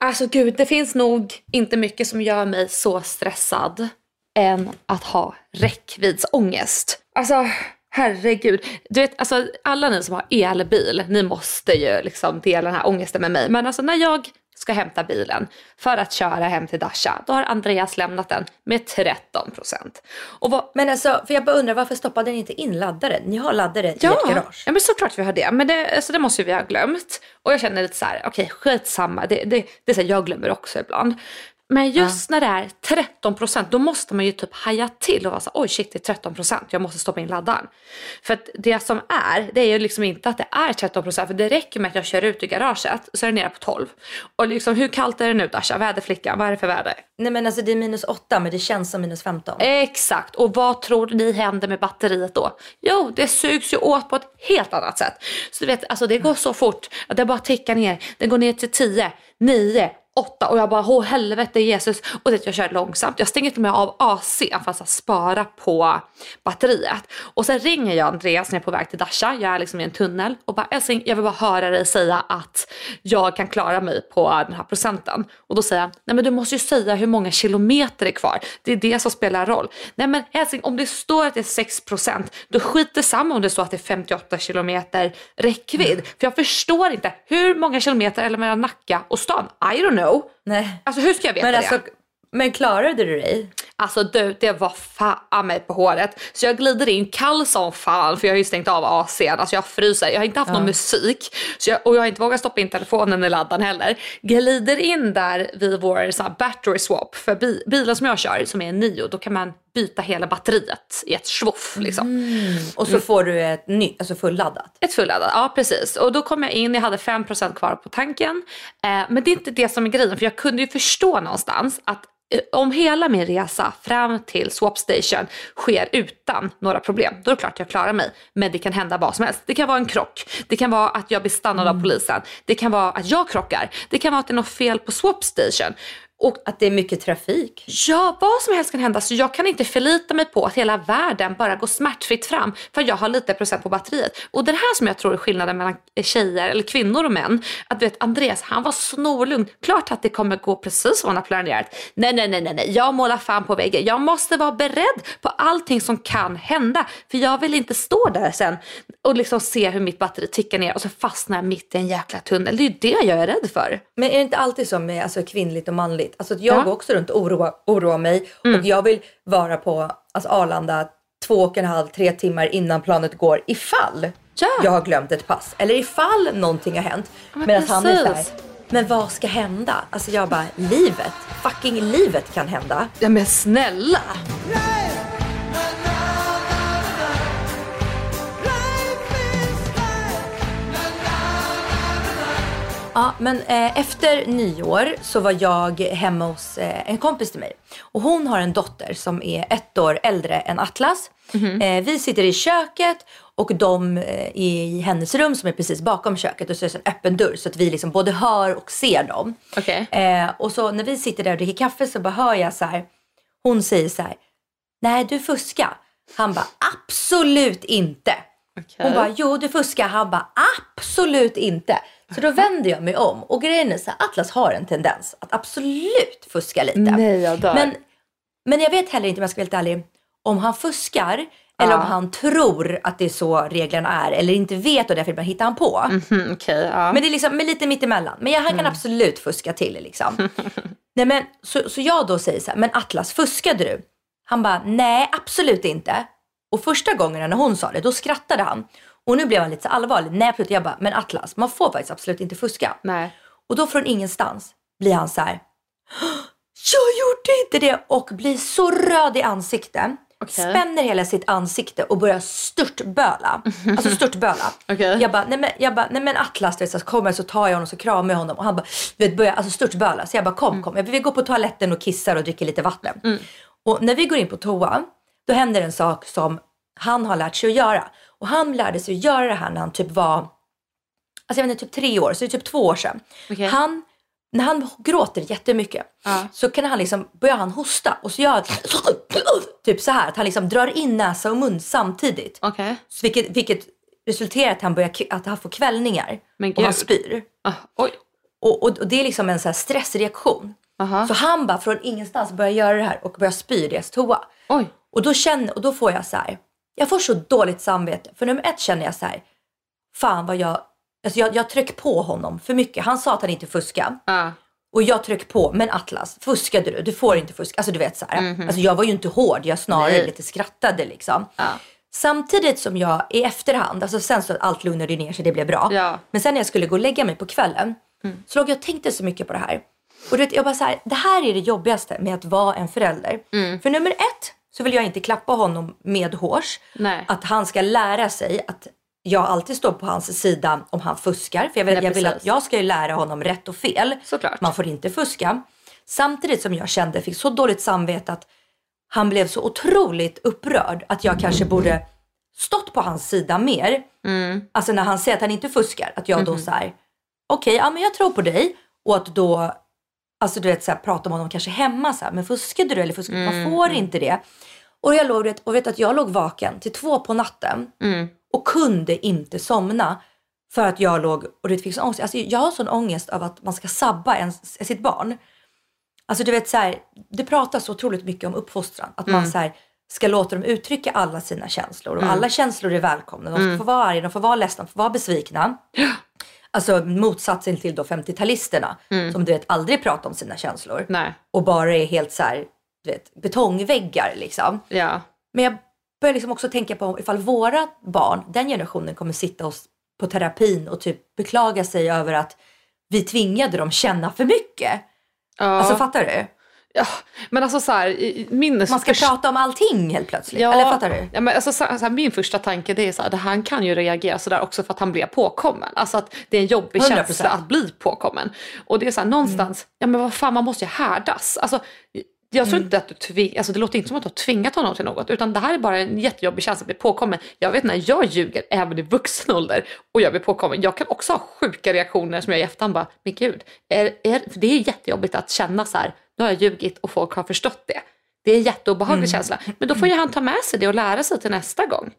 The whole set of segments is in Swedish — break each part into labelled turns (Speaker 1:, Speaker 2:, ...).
Speaker 1: Alltså gud, det finns nog inte mycket som gör mig så stressad än att ha räckviddsångest. Alltså herregud. Du vet, alltså, alla ni som har elbil, ni måste ju liksom dela den här ångesten med mig. Men alltså när jag ska hämta bilen för att köra hem till Dasha, då har Andreas lämnat den med 13 procent.
Speaker 2: Men alltså, för jag bara undrar varför stoppade ni inte in laddaren? Ni har laddare
Speaker 1: ja,
Speaker 2: i ert garage.
Speaker 1: Ja, men såklart vi har det. Men det, alltså, det måste vi ha glömt. Och jag känner lite så här, okej okay, skitsamma. Det, det, det är så här, jag glömmer också ibland. Men just ja. när det är 13 procent, då måste man ju typ haja till och vara så oj shit det är 13 procent, jag måste stoppa in laddaren. För att det som är, det är ju liksom inte att det är 13 procent, för det räcker med att jag kör ut i garaget så är det nere på 12. Och liksom hur kallt är det nu Dasha, väderflickan, vad är det för väder?
Speaker 2: Nej men alltså det är minus 8 men det känns som minus 15.
Speaker 1: Exakt, och vad tror ni händer med batteriet då? Jo, det sugs ju åt på ett helt annat sätt. Så du vet, alltså det går så fort att det bara tickar ner, det går ner till 10, 9, åtta och jag bara åh helvete Jesus och det, jag kör långsamt. Jag stänger till och med av AC för att spara på batteriet. Och sen ringer jag Andreas när jag är på väg till Dasha, jag är liksom i en tunnel och bara älskling jag vill bara höra dig säga att jag kan klara mig på den här procenten. Och då säger han nej men du måste ju säga hur många kilometer är kvar. Det är det som spelar roll. Nej men älskling om det står att det är 6% då skiter samma om det står att det är 58 kilometer räckvidd. Mm. För jag förstår inte hur många kilometer eller mellan Nacka och stan. I don't know.
Speaker 2: Nej.
Speaker 1: Alltså hur ska jag veta
Speaker 2: men
Speaker 1: det?
Speaker 2: Alltså, men klarade du dig?
Speaker 1: Alltså du, det var fan mig på håret. Så jag glider in kall som fan för jag har ju stängt av AC'n. Alltså jag fryser, jag har inte haft ja. någon musik. Så jag, och jag har inte vågat stoppa in telefonen i laddan heller. Glider in där vid vår så battery swap. För bi, bilen som jag kör som är en Nio, då kan man byta hela batteriet i ett svoff liksom.
Speaker 2: Mm. Och så får du ett nytt, alltså fulladdat?
Speaker 1: Ett fulladdat, ja precis. Och då kom jag in, jag hade 5% kvar på tanken. Eh, men det är inte det som är grejen, för jag kunde ju förstå någonstans att om hela min resa fram till swapstation sker utan några problem, då är det klart jag klarar mig. Men det kan hända vad som helst. Det kan vara en krock, det kan vara att jag blir stannad mm. av polisen, det kan vara att jag krockar, det kan vara att det är något fel på swapstation.
Speaker 2: Och att det är mycket trafik.
Speaker 1: Ja, vad som helst kan hända. Så jag kan inte förlita mig på att hela världen bara går smärtfritt fram för jag har lite procent på batteriet. Och det här som jag tror är skillnaden mellan tjejer eller kvinnor och män. Att du vet Andreas, han var snorlugn. Klart att det kommer gå precis som han har planerat. Nej, nej, nej, nej, nej. jag målar fan på väggen. Jag måste vara beredd på allting som kan hända. För jag vill inte stå där sen och liksom se hur mitt batteri tickar ner och så fastnar jag mitt i en jäkla tunnel. Det är ju det jag är rädd för.
Speaker 2: Men är det inte alltid så med alltså, kvinnligt och manligt? Alltså jag ja. går också runt och oroar, oroar mig mm. och jag vill vara på alltså Arlanda två och en halv, tre timmar innan planet går ifall ja. jag har glömt ett pass eller ifall någonting har hänt.
Speaker 1: Men Medan han är såhär,
Speaker 2: men vad ska hända? Alltså jag bara, livet, fucking livet kan hända.
Speaker 1: Ja men snälla!
Speaker 2: Ja, men eh, efter nyår så var jag hemma hos eh, en kompis till mig. Och hon har en dotter som är ett år äldre än Atlas. Mm eh, vi sitter i köket och de är eh, i hennes rum som är precis bakom köket och så är det en öppen dörr så att vi liksom både hör och ser dem.
Speaker 1: Okay.
Speaker 2: Eh, och så när vi sitter där och dricker kaffe så bara hör jag så här. Hon säger så här. Nej, du fuskar. Han bara absolut inte. Okay. Hon bara, jo du fuskar. Han bara, absolut inte. Så då vänder jag mig om och grejen är så här, Atlas har en tendens att absolut fuska lite.
Speaker 1: Nej, jag dör.
Speaker 2: Men, men jag vet heller inte om jag ska vara helt ärlig, om han fuskar Eller
Speaker 1: Ja.
Speaker 2: om han tror att det är så reglerna är eller inte vet och därför bara hittar han på.
Speaker 1: Mm, Okej, ja.
Speaker 2: Men det är liksom men lite mittemellan. Men jag, han kan absolut fuska till liksom. nej, men, så, så jag då säger så här, men Atlas fuskade du? Han bara, nej absolut inte. Och första gången när hon sa det, då skrattade han. Och nu blev han lite så allvarlig. Nej absolut. Jag bara, men Atlas, man får faktiskt absolut inte fuska.
Speaker 1: Nej.
Speaker 2: Och då från ingenstans blir han så här. Jag gjorde inte det och blir så röd i ansiktet.
Speaker 1: Okej.
Speaker 2: Spänner hela sitt ansikte och börjar störtböla. Alltså störtböla.
Speaker 1: Okej.
Speaker 2: Jag bara, nej men, jag bara, nej men Atlas, du vet, så kommer så tar jag honom så kramar jag honom och han bara, du vet, börjar alltså störtböla. Så jag bara, kom kom. Vi går på toaletten och kissar och dricker lite vatten. Och när vi går in på toa, då händer en sak som han har lärt sig att göra. Och han lärde sig att göra det här när han typ var alltså jag vet inte, typ tre år, så det är typ två år sedan.
Speaker 1: Okej.
Speaker 2: Han, när han gråter jättemycket
Speaker 1: Ja.
Speaker 2: så kan han liksom, börjar han hosta och så gör han typ så här att han liksom drar in näsa och mun samtidigt.
Speaker 1: Okej.
Speaker 2: Så vilket, vilket resulterar att han, börjar, att han får kvällningar och han spyr.
Speaker 1: Oj.
Speaker 2: Och, och, och det är liksom en så stressreaktion.
Speaker 1: Aha.
Speaker 2: Så han bara från ingenstans börjar göra det här och börjar spy i deras toa.
Speaker 1: Oj.
Speaker 2: Och då, känner, och då får jag så här, jag får så dåligt samvete. För nummer ett känner jag så här, fan vad jag, alltså jag, jag tryck på honom för mycket. Han sa att han inte fuskade.
Speaker 1: Ah.
Speaker 2: Och jag tryck på, men Atlas, fuskade du? Du får inte fuska. Alltså du vet så här. Alltså jag var ju inte hård, jag snarare
Speaker 1: Nej.
Speaker 2: lite skrattade liksom.
Speaker 1: Ja.
Speaker 2: Samtidigt som jag i efterhand, alltså sen så allt lugnade ner sig, det blev bra.
Speaker 1: Ja.
Speaker 2: Men sen när jag skulle gå och lägga mig på kvällen så låg jag och tänkte så mycket på det här. Och du vet, jag bara så här, det här är det jobbigaste med att vara en förälder. För nummer ett så vill jag inte klappa honom med hårs. Att han ska lära sig att jag alltid står på hans sida om han fuskar. För jag vill,
Speaker 1: Nej,
Speaker 2: jag vill att jag ska ju lära honom rätt och fel.
Speaker 1: Såklart.
Speaker 2: Man får inte fuska. Samtidigt som jag kände, fick så dåligt samvete att han blev så otroligt upprörd att jag kanske borde stått på hans sida mer.
Speaker 1: Mm.
Speaker 2: Alltså när han säger att han inte fuskar, att jag då säger okej, ja men jag tror på dig. Och att då, alltså du vet så här, prata med honom kanske hemma så här, men fuskade du eller fuskade du?
Speaker 1: Mm.
Speaker 2: Man får inte det. Och jag låg, och vet att jag låg vaken till två på natten
Speaker 1: Mm.
Speaker 2: och kunde inte somna. För att jag låg och det fick sån ångest. Alltså jag har sån ångest av att man ska sabba en, sitt barn. Alltså du vet så här, det pratas så otroligt mycket om uppfostran. Att man så här, ska låta dem uttrycka alla sina känslor. Och alla känslor är välkomna. De ska få vara arga, de får vara ledsna, de får vara besvikna. Alltså motsatsen till då 50-talisterna. Som du vet aldrig pratar om sina känslor.
Speaker 1: Nej.
Speaker 2: Och bara är helt så här, du vet, betongväggar liksom.
Speaker 1: Ja.
Speaker 2: Men jag börjar liksom också tänka på ifall våra barn, den generationen, kommer sitta oss på terapin och typ beklaga sig över att vi tvingade dem känna för mycket.
Speaker 1: Ja.
Speaker 2: Alltså fattar du?
Speaker 1: Ja. Men alltså så här, min
Speaker 2: Man ska
Speaker 1: första-
Speaker 2: prata om allting helt plötsligt.
Speaker 1: Ja,
Speaker 2: Eller fattar du?
Speaker 1: Ja, men alltså, så, så här, min första tanke det är så här, det han kan ju reagera sådär också för att han blev påkommen. Alltså att det är en jobbig
Speaker 2: 100%.
Speaker 1: känsla att bli påkommen. Och det är så här, någonstans, ja men vad fan man måste ju härdas. Alltså, jag tror inte att du tving, alltså det låter inte som att du har tvingat honom till något utan det här är bara en jättejobbig känsla att bli påkommen. Jag vet när jag ljuger även i vuxen ålder och jag blir påkommen, jag kan också ha sjuka reaktioner som jag i efterhand bara, men gud, är, är, för det är jättejobbigt att känna så här, nu har jag ljugit och folk har förstått det. Det är en jätteobehaglig känsla. Men då får ju han ta med sig det och lära sig till nästa gång.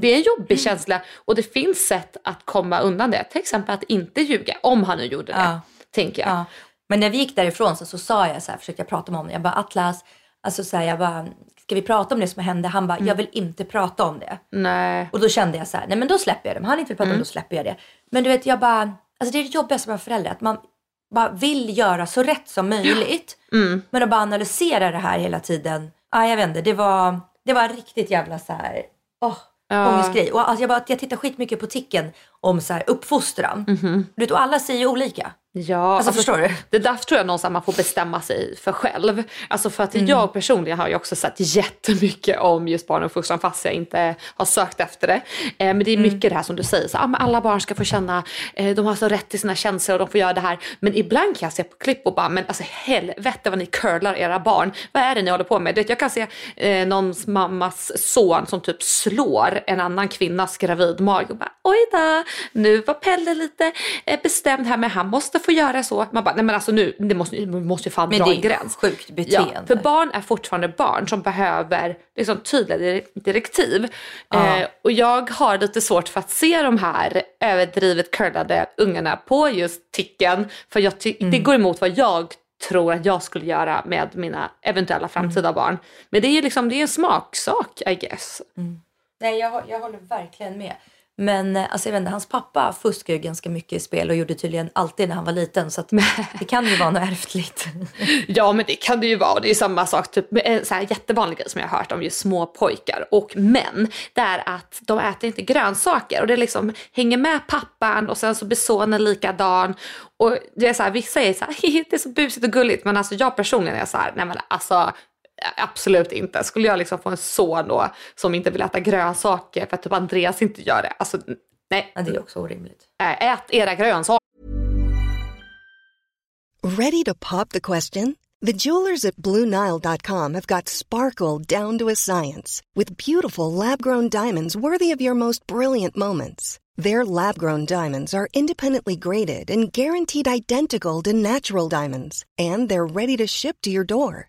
Speaker 1: Det är en jobbig känsla och det finns sätt att komma undan det. Till exempel att inte ljuga, om han nu gjorde det.
Speaker 2: Ja.
Speaker 1: Tänker jag.
Speaker 2: Ja. Men när vi gick därifrån så, så sa jag så här, försökte jag prata med honom. Jag bara Atlas, alltså så här, jag bara, ska vi prata om det som hände? Han bara, jag vill inte prata om det.
Speaker 1: Nej.
Speaker 2: Och då kände jag så här, nej men då släpper jag det. Om han inte vill prata om det, då släpper jag det. Men du vet, jag bara, alltså det är det jobbigaste med förälder, att man bara vill göra så rätt som möjligt. Men att bara analysera det här hela tiden, ja jag vet inte, det var, det var riktigt jävla så här, åh,
Speaker 1: Ja.
Speaker 2: ångestgrej. Och alltså jag, bara, jag tittar skitmycket på ticken om så här uppfostran. Du vet, och alla säger ju olika.
Speaker 1: Ja,
Speaker 2: Alltså, förstår du?
Speaker 1: Det där tror jag någonstans man får bestämma sig för själv. Alltså för att
Speaker 2: Mm.
Speaker 1: jag personligen har ju också sett jättemycket om just barnuppfostran fast jag inte har sökt efter det. Eh, men det är
Speaker 2: Mm.
Speaker 1: mycket det här som du säger, så, ah, alla barn ska få känna, eh, de har så rätt till sina känslor och de får göra det här. Men ibland kan jag se på klipp och bara, men alltså helvete vad ni curlar era barn. Vad är det ni håller på med? Du vet, jag kan se eh, någons mammas son som typ slår en annan kvinnas gravidmage och bara, oj då, nu var Pelle lite eh, bestämd här men han måste få göra så. Man bara, nej men alltså nu, det måste, vi måste ju fan
Speaker 2: Men
Speaker 1: dra en gräns.
Speaker 2: sjukt
Speaker 1: Ja,
Speaker 2: beteende.
Speaker 1: för barn är fortfarande barn som behöver liksom, tydliga dir- direktiv.
Speaker 2: Ja.
Speaker 1: Eh, och jag har lite svårt för att se de här överdrivet curlade ungarna på just ticken. För jag
Speaker 2: Mm.
Speaker 1: det går emot vad jag tror att jag skulle göra med mina eventuella framtida
Speaker 2: Mm.
Speaker 1: barn. Men det är ju liksom, det är en smaksak I guess.
Speaker 2: Nej, jag, jag håller verkligen med. Men eh, alltså, jag vet inte, hans pappa fuskar ju ganska mycket i spel och gjorde tydligen alltid när han var liten. Så det kan ju vara något ärftligt.
Speaker 1: Ja men det kan det ju vara. Det är ju samma sak, typ en så här jättevanlig grej som jag har hört om just små pojkar och män. Det är att de äter inte grönsaker och det liksom hänger med pappan och sen så blir sonen likadan. Och det är så här, vissa är så här, det är så busigt och gulligt men alltså jag personligen är så här, nej men alltså Absolut inte. Skulle jag liksom få en son då som inte vill äta grönsaker för att typ Andreas inte gör det. Alltså nej.
Speaker 2: Ja, det är också orimligt.
Speaker 1: Ät era grönsaker.
Speaker 3: Ready to pop the question? The jewelers at BlueNile.com have got sparkle down to a science with beautiful lab-grown diamonds worthy of your most brilliant moments. Their lab-grown diamonds are independently graded and guaranteed identical to natural diamonds, and they're ready to ship to your door.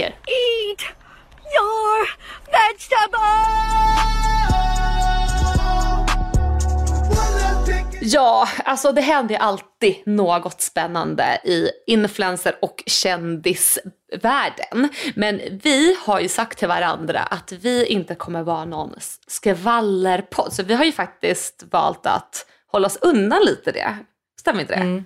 Speaker 2: Eat your vegetables!
Speaker 1: Ja, alltså det händer ju alltid något spännande i influencer och kändisvärlden. Men vi har ju sagt till varandra att vi inte kommer vara någon skvallerpodd. Så vi har ju faktiskt valt att hålla oss undan lite det. Stämmer inte det?
Speaker 2: Mm.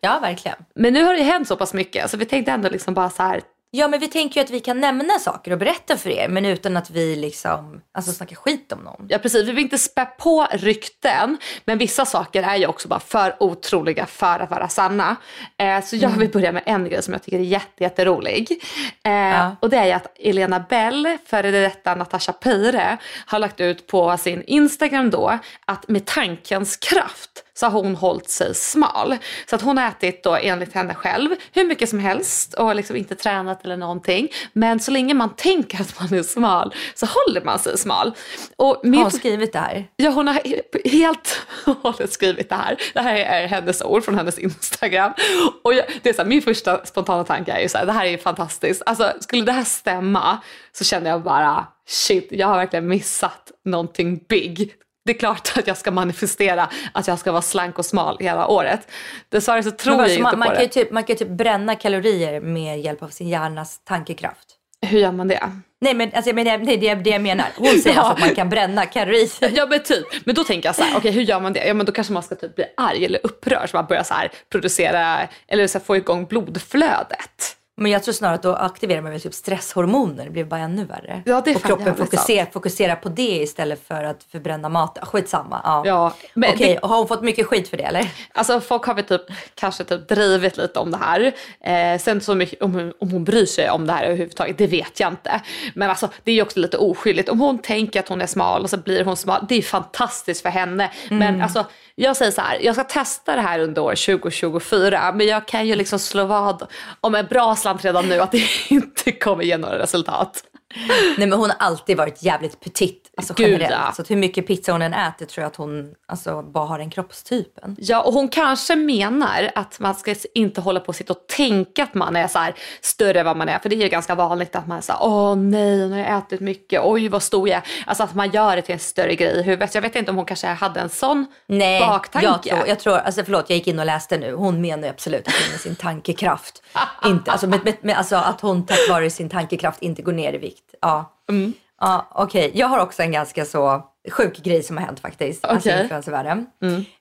Speaker 2: Ja, verkligen.
Speaker 1: Men nu har det ju hänt så pass mycket så vi tänkte ändå liksom bara så här
Speaker 2: Ja, men vi tänker ju att vi kan nämna saker och berätta för er, men utan att vi liksom, alltså snackar skit om någon.
Speaker 1: Ja precis, vi vill inte spä på rykten men vissa saker är ju också bara för otroliga för att vara sanna. Eh, så jag vill börja med en grej som jag tycker är jätte, jätterolig. Eh,
Speaker 2: Ja.
Speaker 1: Och det är ju att Elena Bell, före detta Natasha Peire, har lagt ut på sin Instagram då att med tankens kraft så har hon hållit sig smal. Så att hon har ätit då enligt henne själv hur mycket som helst och liksom inte tränat eller någonting. Men så länge man tänker att man är smal så håller man sig smal. Och min
Speaker 2: Har hon skrivit det här?
Speaker 1: Ja, hon har he- helt och hållet skrivit det här. Det här är hennes ord från hennes Instagram. Och jag, det är så här, min första spontana tanke är ju så här, det här är ju fantastiskt. Alltså, skulle det här stämma så känner jag bara, shit, jag har verkligen missat någonting big. Det är klart att jag ska manifestera att jag ska vara slank och smal hela året. Dessvärre så tror jag
Speaker 2: alltså,
Speaker 1: inte
Speaker 2: man,
Speaker 1: på
Speaker 2: man, kan
Speaker 1: det.
Speaker 2: ju typ, man kan ju typ bränna kalorier med hjälp av sin hjärnas tankekraft.
Speaker 1: Hur gör man det?
Speaker 2: Nej men alltså, men det, det, det är det jag menar. Hon säger
Speaker 1: Ja.
Speaker 2: alltså att man kan bränna kalorier.
Speaker 1: Ja men typ, men då tänker jag så här, okej hur gör man det? Ja men då kanske man ska typ bli arg eller upprörd så man börjar så här producera, eller så här, få igång blodflödet.
Speaker 2: Men jag tror snarare att då aktiverar man typ stresshormoner. Det blir bara ännu värre.
Speaker 1: Ja,
Speaker 2: och kroppen fokuserar, fokuserar på det istället för att förbränna mat. Skitsamma. Ja.
Speaker 1: Ja, men
Speaker 2: Okej,
Speaker 1: det-
Speaker 2: har hon fått mycket skit för det eller?
Speaker 1: Alltså folk har väl typ, kanske typ drivit lite om det här. Eh, sen så mycket, om, hon- om hon bryr sig om det här överhuvudtaget, det vet jag inte. Men alltså det är ju också lite oskyldigt. Om hon tänker att hon är smal och så blir hon smal, det är fantastiskt för henne. Men alltså jag säger så här, jag ska testa det här under år 2024. Men jag kan ju liksom slå vad om en bra slant redan nu att det inte kommer ge några resultat.
Speaker 2: Nej men hon har alltid varit jävligt petit. Alltså
Speaker 1: Gud,
Speaker 2: generellt.
Speaker 1: ja.
Speaker 2: Så hur mycket pizza hon än äter tror jag att hon alltså, bara har den kroppstypen.
Speaker 1: Ja, och hon kanske menar att man ska inte hålla på och sitta och tänka att man är så här större än vad man är. För det är ju ganska vanligt att man är så här, åh nej, nu har jag ätit mycket, oj vad stor jag är. Alltså att man gör det till en större grej i huvudet. Jag vet inte om hon kanske hade en sån
Speaker 2: Nej,
Speaker 1: baktanke.
Speaker 2: jag tror, jag tror, alltså förlåt jag gick in och läste nu. Hon menar ju absolut att hon med sin tankekraft, inte, alltså, med, med, med, alltså att hon tack vare sin tankekraft inte går ner i vikt. Ja,
Speaker 1: Mm.
Speaker 2: ja okej. Jag har också en ganska så sjuk grej som har hänt faktiskt. Alltså
Speaker 1: Okej.
Speaker 2: influencervärlden.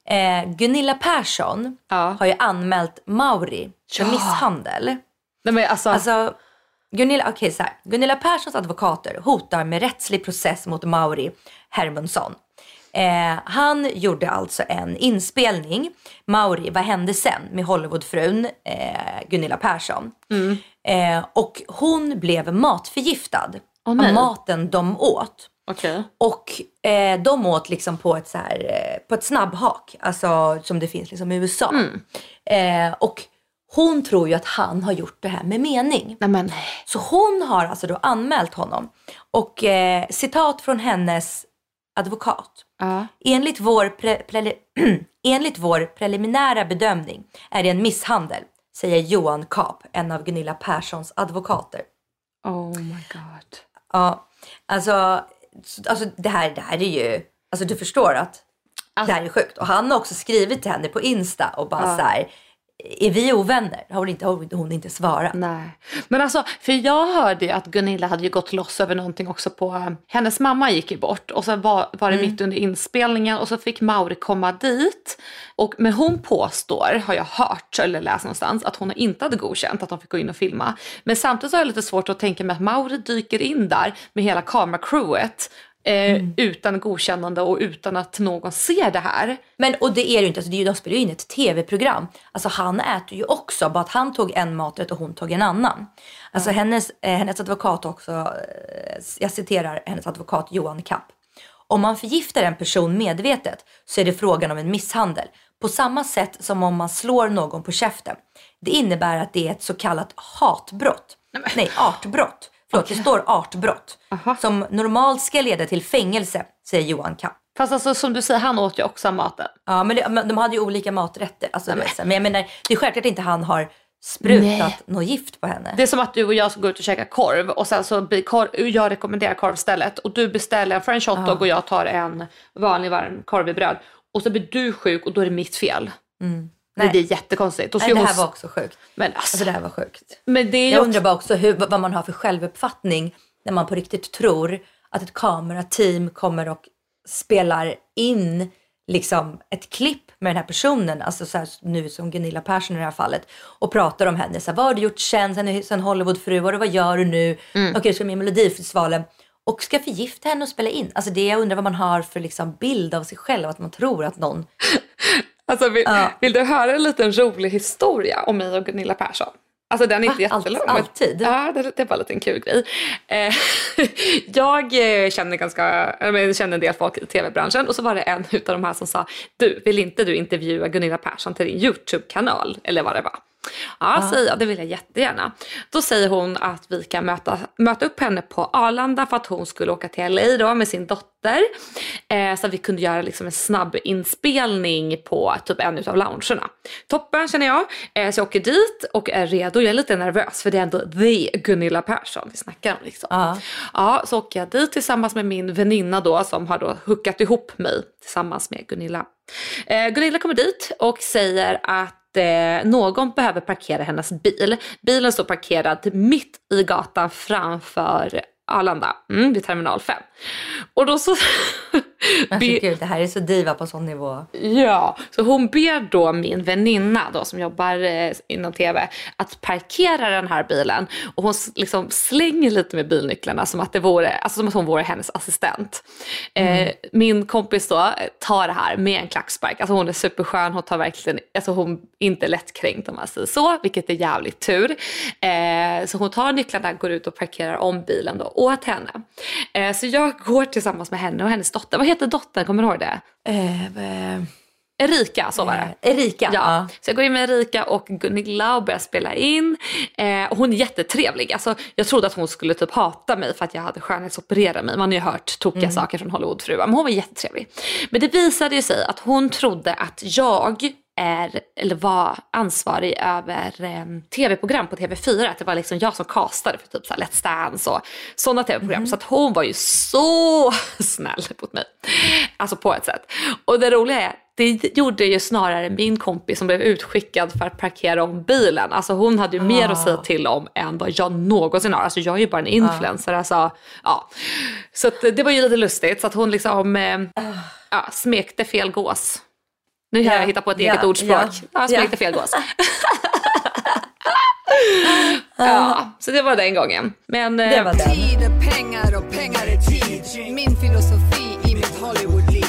Speaker 2: Eh, Gunilla Persson
Speaker 1: Ja.
Speaker 2: har ju anmält Mauri för
Speaker 1: Ja.
Speaker 2: misshandel.
Speaker 1: Nej, men alltså,
Speaker 2: Alltså, Gunilla, okay, så här. Gunilla Perssons advokater hotar med rättslig process mot Mauri Hermundsson. Eh, han gjorde alltså en inspelning, Mauri, vad hände sen med Hollywoodfrun eh, Gunilla Persson. Eh, och hon blev matförgiftad
Speaker 1: nej.
Speaker 2: av maten de åt.
Speaker 1: okej.
Speaker 2: Och eh, de åt liksom på ett, så här, eh, på ett snabbhak, alltså som det finns liksom i USA. Eh, och hon tror ju att han har gjort det här med mening.
Speaker 1: Nej men
Speaker 2: Så hon har alltså då anmält honom. Och citat från hennes advokat.
Speaker 1: Ja.
Speaker 2: Enligt vår, pre, enligt vår preliminära bedömning är det en misshandel, säger Johan Kap, en av Gunilla Perssons advokater.
Speaker 1: Oh my god.
Speaker 2: Ja, alltså, alltså det, här, det här är ju, alltså du förstår att det här är sjukt. Och han har också skrivit till henne på Insta och bara så här, är vi ovänner? Har hon inte, har hon inte svarat.
Speaker 1: Nej. Men alltså, för jag hörde ju att Gunilla hade ju gått loss över någonting också på, hennes mamma gick ju bort och så var, var det mitt under inspelningen och så fick Mauri komma dit. Och, men hon påstår, har jag hört eller läst någonstans, att hon inte hade godkänt att de fick gå in och filma. Men samtidigt har jag lite svårt att tänka mig att Mauri dyker in där med hela kameracrewet eh, utan godkännande och utan att någon ser det här.
Speaker 2: Men och det är det ju inte, alltså det är ju, de spelar ju in ett tv-program. Alltså han äter ju också, bara att han tog en maträtt och hon tog en annan. Alltså hennes, eh, hennes advokat också, eh, jag citerar hennes advokat Johan Kapp. Om man förgiftar en person medvetet så är det frågan om en misshandel. På samma sätt som om man slår någon på käften. Det innebär att det är ett så kallat hatbrott. Nej, artbrott. Förlåt, det står artbrott. Som normalt ska leda till fängelse, säger Johan Kapp.
Speaker 1: Fast alltså som du säger, han åt ju också maten.
Speaker 2: Ja, men, det, men de hade ju olika maträtter. Alltså, men. men jag menar, det är självklart inte han har sprutat
Speaker 1: Nej.
Speaker 2: något gift på henne.
Speaker 1: Det är som att du och jag ska gå ut och käka korv och sen så blir korv, jag rekommenderar korvstället och du beställer en french hotdog och jag tar en vanlig varm korv i bröd. Och så blir du sjuk och då är det mitt fel.
Speaker 2: Nej.
Speaker 1: Det är jättekonstigt.
Speaker 2: Nej, det
Speaker 1: hon
Speaker 2: här
Speaker 1: s-
Speaker 2: var också sjukt.
Speaker 1: Men alltså,
Speaker 2: Alltså det här var sjukt.
Speaker 1: men det är
Speaker 2: Jag
Speaker 1: också...
Speaker 2: undrar bara också hur, vad man har för självuppfattning när man på riktigt tror att ett kamerateam kommer och spelar in liksom ett klipp med den här personen, alltså så här, nu som Gunilla Persson i det här fallet, och pratar om henne. Så här, vad har du gjort sen, sen, sen Hollywoodfruar och vad gör du nu?
Speaker 1: Mm.
Speaker 2: Okej, du ska med i Melodifestivalen. Och ska förgifta henne och spela in. Alltså det jag undrar vad man har för liksom bild av sig själv, att man tror att någon...
Speaker 1: Alltså, vill,
Speaker 2: Ja.
Speaker 1: vill du höra en liten rolig historia om mig och Gunilla Persson? Alltså den är inte?
Speaker 2: Allt-
Speaker 1: jättelång.
Speaker 2: alltid?
Speaker 1: Ja, det, det var en liten kul grej. Eh, jag eh, känner ganska, jag känner en del folk i tv-branschen och så var det en utav de här som sa, du vill inte du intervjua Gunilla Persson till din YouTube-kanal? Eller vad det var. Ja, säger jag, det vill jag jättegärna. Då säger hon att vi kan möta, möta upp henne på Arlanda för att hon skulle åka till LA då med sin dotter. Eh, så att vi kunde göra liksom en snabb inspelning på typ en utav loungerna. Toppen känner jag. Eh, så jag åker dit och är redo. Jag är lite nervös för det är ändå the Gunilla Persson vi snackar om. Liksom.
Speaker 2: Ja.
Speaker 1: Ja, så åker jag dit tillsammans med min väninna då som har då hookat ihop mig tillsammans med Gunilla. Eh, Gunilla kommer dit och säger att eh, någon behöver parkera hennes bil. Bilen står parkerad mitt i gatan framför Arlanda, mm, vid terminal 5. Och då så...
Speaker 2: Alltså,
Speaker 1: be-
Speaker 2: gud, det här är så diva på sån nivå.
Speaker 1: Ja, så hon ber då min väninna då som jobbar eh, inom tv att parkera den här bilen och hon liksom slänger lite med bilnycklarna som att, det vore, alltså som att hon vore hennes assistent. Eh, min kompis då eh, tar det här med en klackspark, alltså hon är superskön, hon tar verkligen, alltså hon är inte lättkränkt om man säger så, vilket är jävligt tur. Eh, så hon tar nycklarna, går ut och parkerar om bilen då åt henne. Så jag går tillsammans med henne och hennes dotter, heter dottern, kommer du ihåg det?
Speaker 2: Eh, eh,
Speaker 1: Erika, så var det.
Speaker 2: Erika.
Speaker 1: Ja. Så jag går in med Erika och Gunilla och börjar spela in. Eh, och hon är jättetrevlig. Alltså, jag trodde att hon skulle typ hata mig för att jag hade skönhetsopererat mig. Man har ju hört tokiga saker från Hollywoodfruar. Men hon var jättetrevlig. Men det visade ju sig att hon trodde att jag är, eller var ansvarig över eh, tv-program på TV4. Att det var liksom jag som castade för typ så här Let's Dance och sådana tv-program. Så att hon var ju så snäll mot mig. Alltså på ett sätt. Och det roliga är, det gjorde ju snarare min kompis som blev utskickad för att parkera om bilen. Alltså hon hade ju mer att säga till om än vad jag någonsin har. Alltså jag är ju bara en influencer. Alltså, ja. Så det var ju lite lustigt så att hon liksom eh, ja, smekte fel gås. Nu har
Speaker 2: Ja,
Speaker 1: jag hittat på ett eget ordspråk.
Speaker 2: ja,
Speaker 1: Ja, smekte fel gås. ja, så det var den gången. Men, eh,
Speaker 2: Det var den.
Speaker 4: Tid är pengar och pengar är tid. Min filosofi i mitt Hollywoodliv.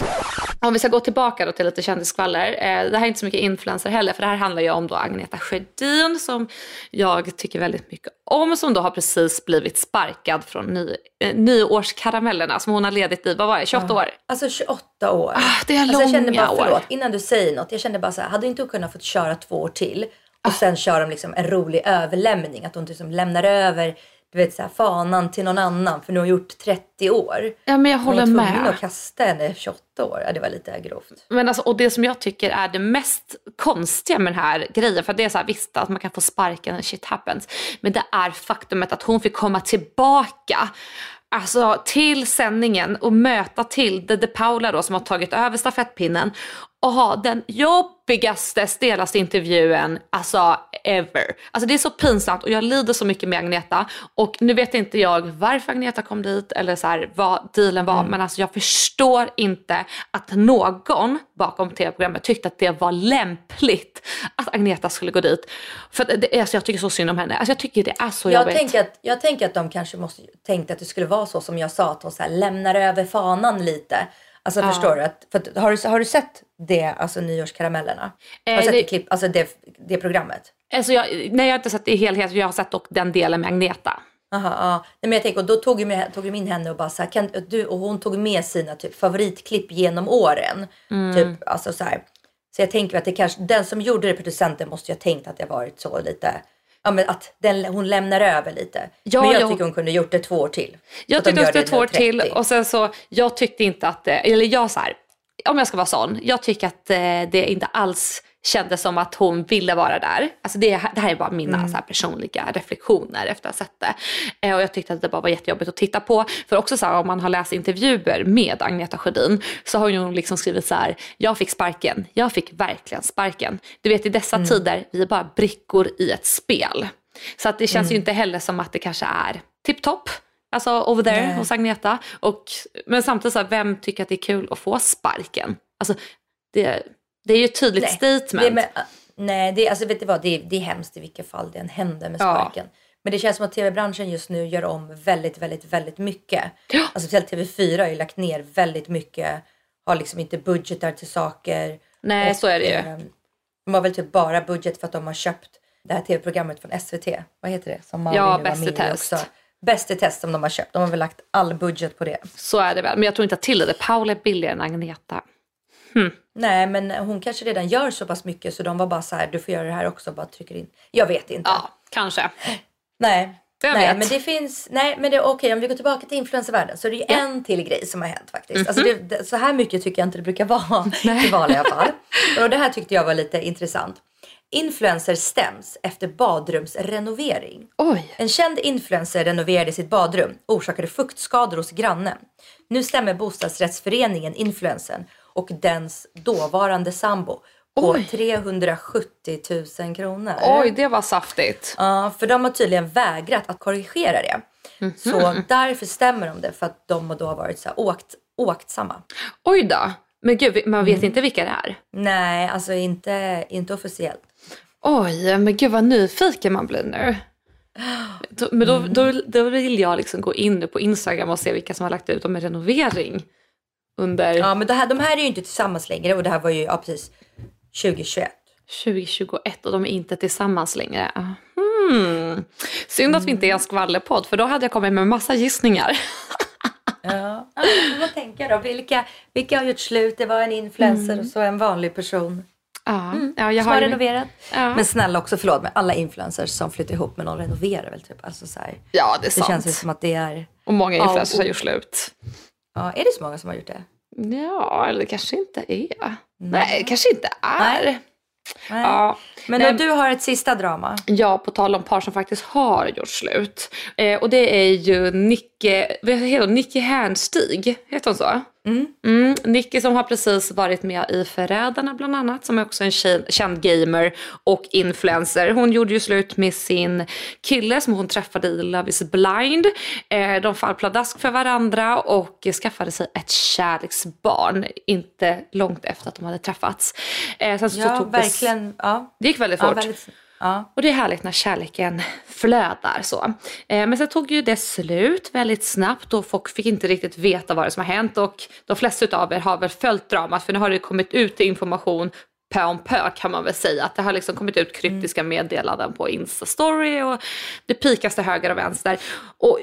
Speaker 1: Om vi ska gå tillbaka då till lite kändisskvaller. Eh, det här är inte så mycket influencer heller för det här handlar ju om då Agneta Sjödin som jag tycker väldigt mycket om som då har precis blivit sparkad från ny, eh, nyårskaramellerna som hon har ledigt i, vad var det, 28 år?
Speaker 2: Alltså 28 år.
Speaker 1: Ah, det är
Speaker 2: alltså, jag kände
Speaker 1: långa
Speaker 2: bara,
Speaker 1: år.
Speaker 2: förlåt, innan du säger något. Jag kände bara så här, hade inte hon kunnat fått köra två år till och sen köra de liksom en rolig överlämning? Att hon liksom lämnar över du vet, så här, fanan till någon annan för nu har hon gjort 30 år.
Speaker 1: Ja men jag
Speaker 2: Hon
Speaker 1: håller
Speaker 2: var tvungen
Speaker 1: med.
Speaker 2: att kasta henne 28 år. Ja, det var lite grovt.
Speaker 1: Men alltså, och det som jag tycker är det mest konstiga med den här grejen, för det är så här, visst att man kan få sparken när shit happens, men det är faktumet att hon fick komma tillbaka Alltså till sändningen och möta Tilde de Paula då som har tagit över stafettpinnen och ha den jobbigaste, stelaste intervjun alltså ever. Alltså det är så pinsamt och jag lider så mycket med Agneta och nu vet inte jag varför Agneta kom dit eller så här, vad dealen var men alltså jag förstår inte att någon bakom tv-programmet tyckte att det var lämpligt att Agneta skulle gå dit. För att det, alltså jag tycker så synd om henne. Alltså jag tycker det är så
Speaker 2: Jag
Speaker 1: jobbigt.
Speaker 2: tänker, att, jag tänker att de kanske måste tänkte att det skulle vara så som jag sa, att hon så här, lämnar över fanan lite. Alltså
Speaker 1: Ja.
Speaker 2: förstår du? Att, för att, har, du har du sett det, alltså nyårskaramellerna? Har
Speaker 1: Eh,
Speaker 2: du sett
Speaker 1: det-
Speaker 2: det, klipp, alltså det, det programmet?
Speaker 1: Alltså jag, nej jag har inte sett det i helhet, jag har sett dock den delen med Agneta.
Speaker 2: Aha, ja. Nej, men jag tänker, och då tog ju med, tog in henne och bara så här, kan du, och hon tog med sina typ favoritklipp genom åren.
Speaker 1: Mm.
Speaker 2: Typ, alltså så här. Så jag tänker att det kanske, den som gjorde det, producenten, måste ju ha tänkt att det varit så lite, ja men att den, hon lämnar över lite.
Speaker 1: Ja,
Speaker 2: men jag
Speaker 1: jag-
Speaker 2: tycker hon kunde gjort det två år till.
Speaker 1: Jag tyckte det
Speaker 2: det
Speaker 1: två år till
Speaker 2: 30.
Speaker 1: och sen så, jag tyckte inte att, eller jag så här, om jag ska vara sån, jag tycker att eh, det inte alls kändes som att hon ville vara där. Alltså det, det här är bara mina
Speaker 2: Mm.
Speaker 1: så personliga reflektioner efter att ha sett det. Eh, och jag tyckte att det bara var jättejobbigt att titta på. För också så här, om man har läst intervjuer med Agneta Sjödin så har hon liksom skrivit så här, jag fick sparken, jag fick verkligen sparken. Du vet i dessa
Speaker 2: Mm.
Speaker 1: tider, vi är bara brickor i ett spel. Så att det känns
Speaker 2: Mm.
Speaker 1: ju inte heller som att det kanske är tipptopp. Alltså over there
Speaker 2: Nej.
Speaker 1: hos Agneta. Och, men samtidigt, så här, vem tycker att det är kul att få sparken? Alltså, det, det är ju ett tydligt statement.
Speaker 2: Det med, nej, det, alltså, vet du vad? Det, är, det är hemskt i vilket fall det än händer med
Speaker 1: Ja.
Speaker 2: sparken. Men det känns som att tv-branschen just nu gör om väldigt, väldigt, väldigt mycket.
Speaker 1: Ja.
Speaker 2: Alltså speciellt TV4 har ju lagt ner väldigt mycket, har liksom inte budgetar till saker.
Speaker 1: Nej, så är det ju.
Speaker 2: eh, De har väl typ bara budget för att de har köpt det här tv-programmet från SVT. Vad heter det? Som Malin
Speaker 1: Ja, Bäst i test.
Speaker 2: också. Bäst i test som de har köpt. De har väl lagt all budget på det.
Speaker 1: Så är det väl. Men jag tror inte att Tilde Paula är billigare än Agneta.
Speaker 2: Nej, men hon kanske redan gör så pass mycket så de var bara så här, du får göra det här också, bara trycker in. Jag vet inte.
Speaker 1: Ja, kanske.
Speaker 2: Nej.
Speaker 1: Vem
Speaker 2: nej,
Speaker 1: vet?
Speaker 2: men det finns, nej men det är okej om vi går tillbaka till influencervärlden så är det ju en till grej som har hänt faktiskt.
Speaker 1: Mhm.
Speaker 2: Alltså det, det, så här mycket tycker jag inte det brukar vara i vanliga fall. Och det här tyckte jag var lite intressant. Influencer stäms efter badrumsrenovering.
Speaker 1: Oj.
Speaker 2: En känd influencer renoverade sitt badrum, orsakade fuktskador hos grannen. Nu stämmer bostadsrättsföreningen influencern och dens dåvarande sambo på
Speaker 1: Oj.
Speaker 2: 370 000 kronor.
Speaker 1: Oj, det var saftigt.
Speaker 2: Ja, för de har tydligen vägrat att korrigera det.
Speaker 1: Mhm.
Speaker 2: Så därför stämmer de det för att de då har varit så här åkt, åktsamma.
Speaker 1: Oj då. Men gud, man
Speaker 2: Mm.
Speaker 1: vet inte vilka det är.
Speaker 2: Nej, alltså inte, inte officiellt.
Speaker 1: Oj, men gud vad nyfiken man blir nu. Men då,
Speaker 2: Mm.
Speaker 1: då, då vill jag liksom gå in nu på Instagram och se vilka som har lagt ut om en renovering. Under
Speaker 2: Ja, men det här, de här är ju inte tillsammans längre och det här var ju ja, precis 2021.
Speaker 1: 2021 och de är inte tillsammans längre. Hmm. Synd att vi inte är en skvallerpodd för då hade jag kommit med massa gissningar.
Speaker 2: Ja. Ja, vad tänker då? Vilka, vilka har gjort slut? Det var en influencer och så en vanlig person
Speaker 1: Ja, ja, jag
Speaker 2: har
Speaker 1: har
Speaker 2: renoverat.
Speaker 1: Ja.
Speaker 2: Men snälla också, förlåt, men alla influencers som flyttar ihop med någon renoverar väl typ. Alltså så här,
Speaker 1: ja, det är
Speaker 2: det
Speaker 1: sant.
Speaker 2: känns ju som att det är...
Speaker 1: Och många
Speaker 2: Ja,
Speaker 1: influencers har
Speaker 2: och-
Speaker 1: gjort slut.
Speaker 2: Ja, är det så många som har gjort det?
Speaker 1: Ja, eller det kanske inte är. Nej, det kanske inte är.
Speaker 2: Nej. Nej.
Speaker 1: Ja.
Speaker 2: Men
Speaker 1: Nej,
Speaker 2: då, du har ett sista drama.
Speaker 1: Ja, på tal om par som faktiskt har gjort slut. Eh, och det är ju Nicky Nicky, vad heter hon? Nicky Hernstig, heter hon så? Mm. Nicky som har precis varit med i Förrädarna bland annat, som är också en tjej, känd gamer och influencer. Hon gjorde ju slut med sin kille som hon träffade i Love is blind. Eh, de fall pladask för varandra och skaffade sig ett kärleksbarn, inte långt efter att de hade träffats. Eh, sen så
Speaker 2: Ja,
Speaker 1: tog det-
Speaker 2: verkligen. Ja.
Speaker 1: Det gick väldigt
Speaker 2: Ja,
Speaker 1: fort.
Speaker 2: väldigt, ja.
Speaker 1: Och det är härligt när kärleken flödar så. Eh, men sen tog ju det slut väldigt snabbt och folk fick inte riktigt veta vad det som har hänt och de flesta av er har väl följt dramat för nu har det kommit ut information pö om pö kan man väl säga. Att det har liksom kommit ut kryptiska meddelanden på Insta-story och det pikas till höger och vänster. Och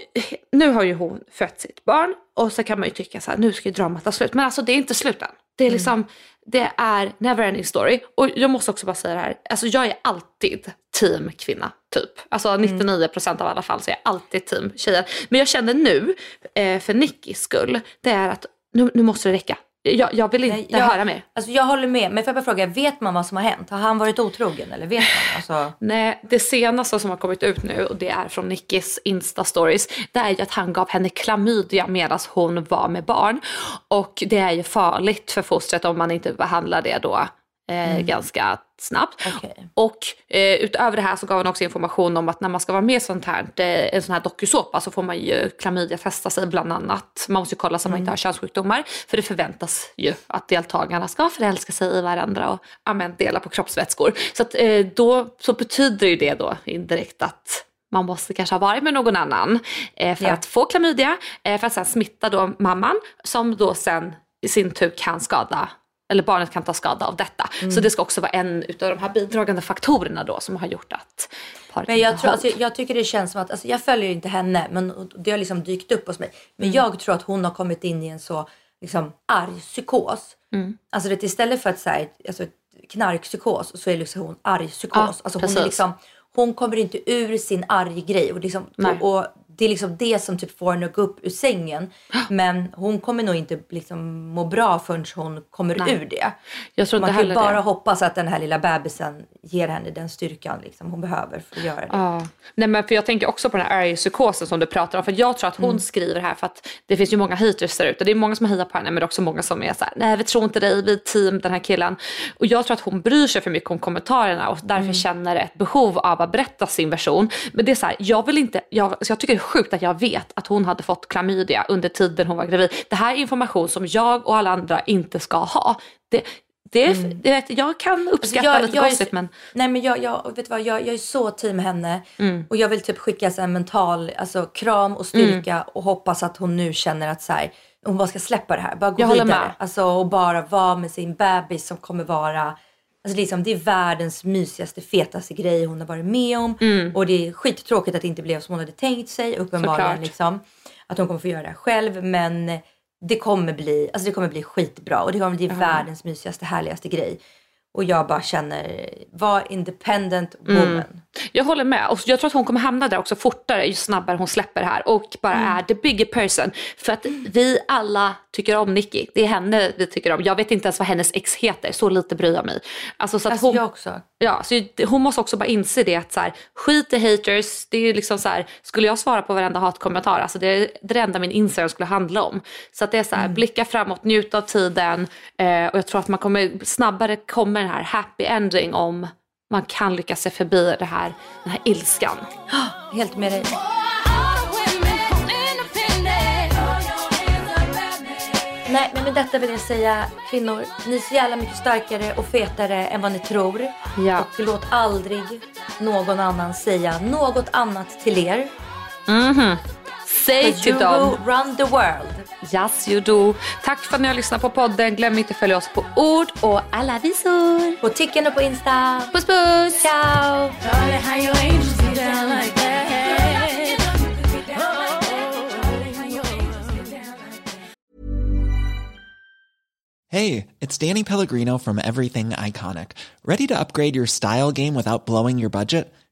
Speaker 1: nu har ju hon fött sitt barn och så kan man ju tycka så här, nu ska ju dramat ta slut. Men alltså det är inte slut än. Det är liksom, det är never ending story. Och jag måste också bara säga det här, alltså jag är alltid team kvinna typ. Alltså 99% av alla fall så är jag alltid team tjejer. Men jag känner nu, eh, för Nickis skull, det är att nu, nu måste det räcka. Jag, jag vill inte
Speaker 2: jag,
Speaker 1: höra mer.
Speaker 2: Alltså jag håller med, men får jag bara fråga, vet man vad som har hänt? Har han varit otrogen eller vet man? Alltså,
Speaker 1: Nej, det senaste som har kommit ut nu och det är från Nickis Insta-stories. Det är ju att han gav henne klamydia medan hon var med barn. Och det är ju farligt för fostret om man inte behandlar det då eh, ganska snabbt.
Speaker 2: Okej.
Speaker 1: Och eh, utöver det här så gav han också information om att när man ska vara med i sånt här, eh, en sån här dokusåpa så får man ju klamydia-testa sig bland annat. Man måste ju kolla så man inte har könssjukdomar. För det förväntas ju att deltagarna ska förälska sig i varandra och amen, dela på kroppsvätskor. Så att, eh, då så betyder ju det då indirekt att man måste kanske ha varit med någon annan eh, för
Speaker 2: Ja.
Speaker 1: att få klamydia. Eh, för att sen smitta då mamman som då sen i sin tur kan skada eller barnet kan ta skada av detta.
Speaker 2: Mm.
Speaker 1: Så det ska också vara en utav de här bidragande faktorerna då som har gjort att paret
Speaker 2: Men
Speaker 1: inte
Speaker 2: jag,
Speaker 1: har
Speaker 2: tror, alltså, jag tycker det känns som att, alltså, jag följer inte henne men det har liksom dykt upp hos mig. Men
Speaker 1: Mm.
Speaker 2: jag tror att hon har kommit in i en så liksom, arg psykos.
Speaker 1: Mm.
Speaker 2: Alltså det, istället för att säga alltså, knarkpsykos så är liksom hon arg psykos.
Speaker 1: Ja,
Speaker 2: alltså, hon, är liksom, hon kommer inte ur sin arg grej. Och, liksom,
Speaker 1: Nej.
Speaker 2: och det är liksom det som typ får henne att gå upp ur sängen. Men hon kommer nog inte liksom, må bra förrän hon kommer
Speaker 1: Nej.
Speaker 2: ur det.
Speaker 1: Jag tror
Speaker 2: Man kan ju bara
Speaker 1: det.
Speaker 2: hoppas att den här lilla bebisen ger henne den styrkan liksom, hon behöver för att göra det.
Speaker 1: Ja. Nej, men för jag tänker också på den här argpsykosen som du pratar om. För jag tror att hon
Speaker 2: Mm.
Speaker 1: skriver här för att det finns ju många haters där ute. Det är många som hejar på henne men det är också många som är så här, nej vi tror inte dig, vi är team den här killen. Och jag tror att hon bryr sig för mycket om kommentarerna och därför
Speaker 2: Mm.
Speaker 1: känner ett behov av att berätta sin version. Men det är så här, jag vill inte, jag, så jag tycker sjukt att jag vet att hon hade fått klamydia under tiden hon var gravid. Det här är information som jag och alla andra inte ska ha. Det, det, är- det, vet, jag kan uppskatta
Speaker 2: Mm. Alltså, jag-
Speaker 1: lite
Speaker 2: jag är-
Speaker 1: gossip men
Speaker 2: Nej men jag, jag, vet vad, jag, jag är så team henne och jag vill typ skicka så här mental alltså, kram och styrka och hoppas att hon nu känner att så här, hon bara ska släppa det här, bara gå
Speaker 1: Jag
Speaker 2: vidare. Alltså, och bara vara med sin bebis som kommer vara Alltså liksom, det är världens mysigaste, fetaste grej hon har varit med om. Och det är skittråkigt att det inte blev som hon hade tänkt sig. Uppenbarligen liksom. Att hon kommer få göra det här själv. Men det kommer bli, alltså det kommer bli skitbra. Och det kommer bli världens mysigaste, härligaste grej. Och jag bara känner, var independent woman.
Speaker 1: Jag håller med. Och jag tror att hon kommer hamna där också fortare ju snabbare hon släpper här och bara
Speaker 2: Mm.
Speaker 1: är the bigger person. För att vi alla tycker om Nicky. Det är henne vi tycker om. Jag vet inte ens vad hennes ex heter, så lite bryr jag mig. Alltså, så att
Speaker 2: Alltså
Speaker 1: hon,
Speaker 2: jag också.
Speaker 1: Ja, så hon måste också bara inse det att så här, skit i haters. Det är liksom så här, skulle jag svara på varenda hatkommentar, alltså det är det enda min Instagram skulle handla om. Så att det är så här,
Speaker 2: Mm.
Speaker 1: blicka framåt, njut av tiden eh, och jag tror att man kommer, snabbare kommer den här happy ending om man kan lyckas se förbi det här, den här ilskan.
Speaker 2: Helt med dig. Nej, men med detta vill jag säga kvinnor, ni är så jävla mycket starkare och fetare än vad ni tror.
Speaker 1: Ja.
Speaker 2: Och låt aldrig någon annan säga något annat till er.
Speaker 1: Säg
Speaker 2: 'Cause
Speaker 1: till
Speaker 2: you
Speaker 1: dem,
Speaker 2: run the world.
Speaker 1: yes you do. Tack för att ni har lyssnat på podden. Glöm inte att följa oss på ord och alla visor.
Speaker 2: På Ticken och på Insta.
Speaker 1: Puss puss!
Speaker 2: Ciao!
Speaker 5: Hey, it's Danny Pellegrino from Everything Iconic. Ready to upgrade your style game without blowing your budget?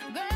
Speaker 6: Girl